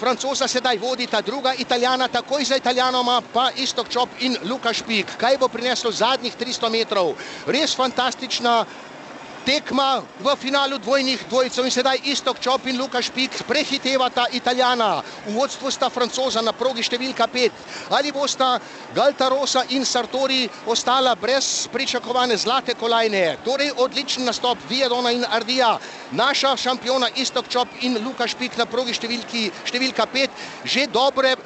Francoza sedaj vodita, druga Italijana, takoj za Italijanoma pa Istok Čop in Luka Špik. Kaj bo prineslo zadnjih 300 metrov? Res fantastična tekma v finalu dvojnih dvojcev in sedaj Istok Čop in Luka Špik prehitevata Italijana. V vodstvu sta Francoza na progi številka 5. Ali bosta Galtarosa in Sartori ostala brez pričakovane zlate kolajne? Torej odličen nastop Viedona in Ardija. Naša šampiona Istok Čop in Luka Špik na progi številki, številka 5 že dobre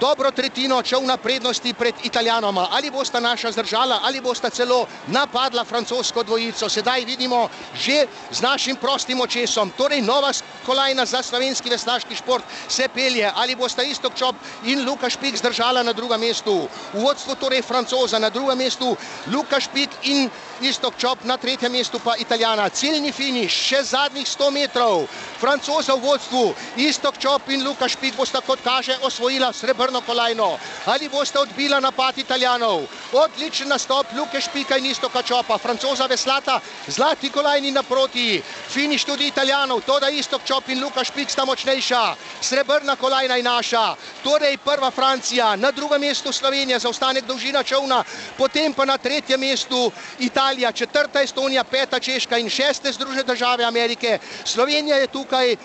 dobro tretjino čel na prednosti pred Italijanoma. Ali bosta naša zdržala, ali bosta celo napadla francosko dvojico. Sedaj vidimo že z našim prostim očesom. Torej nova kolajna za slovenski veslaški šport se pelje. Ali bosta Istok Čop in Luka Špik zdržala na drugem mestu. V vodstvu torej Francoza, na drugem mestu Luka Špik in Istok Čop, na tretjem mestu pa Italijana. Ciljni finiš, še zadnjih 100 metrov. Francoza v vodstvu, Istok Čop in Luka Špik bosta kot kaže osvojila srebr srebrno kolajno. Ali boste odbila napad Italijanov? Odličen nastop Luke Špika in Istoka Čopa. Francoza veslata, zlati kolajni naproti. Finiš tudi Italijanov, to da Istok Čop in Luka Špik sta močnejša. Srebrna kolajna je naša. Torej prva Francija, na drugem mestu Slovenija, zaostanek dolžina čovna, potem pa na tretjem mestu Italija, četrta Estonija, peta Češka in šeste Združene države Amerike. Slovenija je tukaj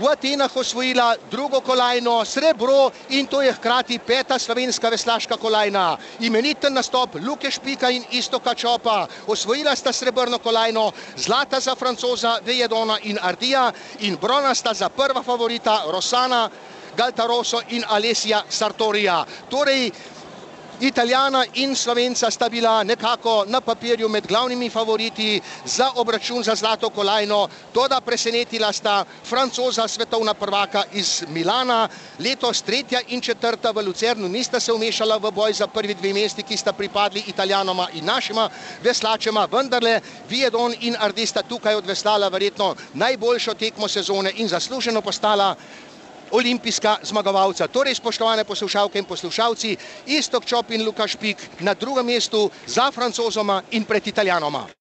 v Atenah osvojila drugo kolajno, srebro in to je hkrati peta slovenska veslaška kolajna. Imeniten nastop Luke Špika in Istoka Čopa. Osvojila sta srebrno kolajno, zlata za francoza Vejedona in Ardija in bronasta za prva favorita Rosana Galtaroso in Alessia Sartorija. Torej, Italijana in Slovenca sta bila nekako na papirju med glavnimi favoriti za obračun za zlato kolajno, toda presenetila sta francoza svetovna prvaka iz Milana, letos tretja in četrta v Lucernu nista se umešala v boj za prvi dve mesti, ki sta pripadli Italijanoma in našima veslačema, vendarle Viedon in Ardista tukaj odveslala verjetno najboljšo tekmo sezone in zasluženo postala olimpijska zmagovalca. Torej, spoštovane poslušalke in poslušalci, Istok Čop in Luka Špik na drugem mestu za francozoma in pred italijanoma.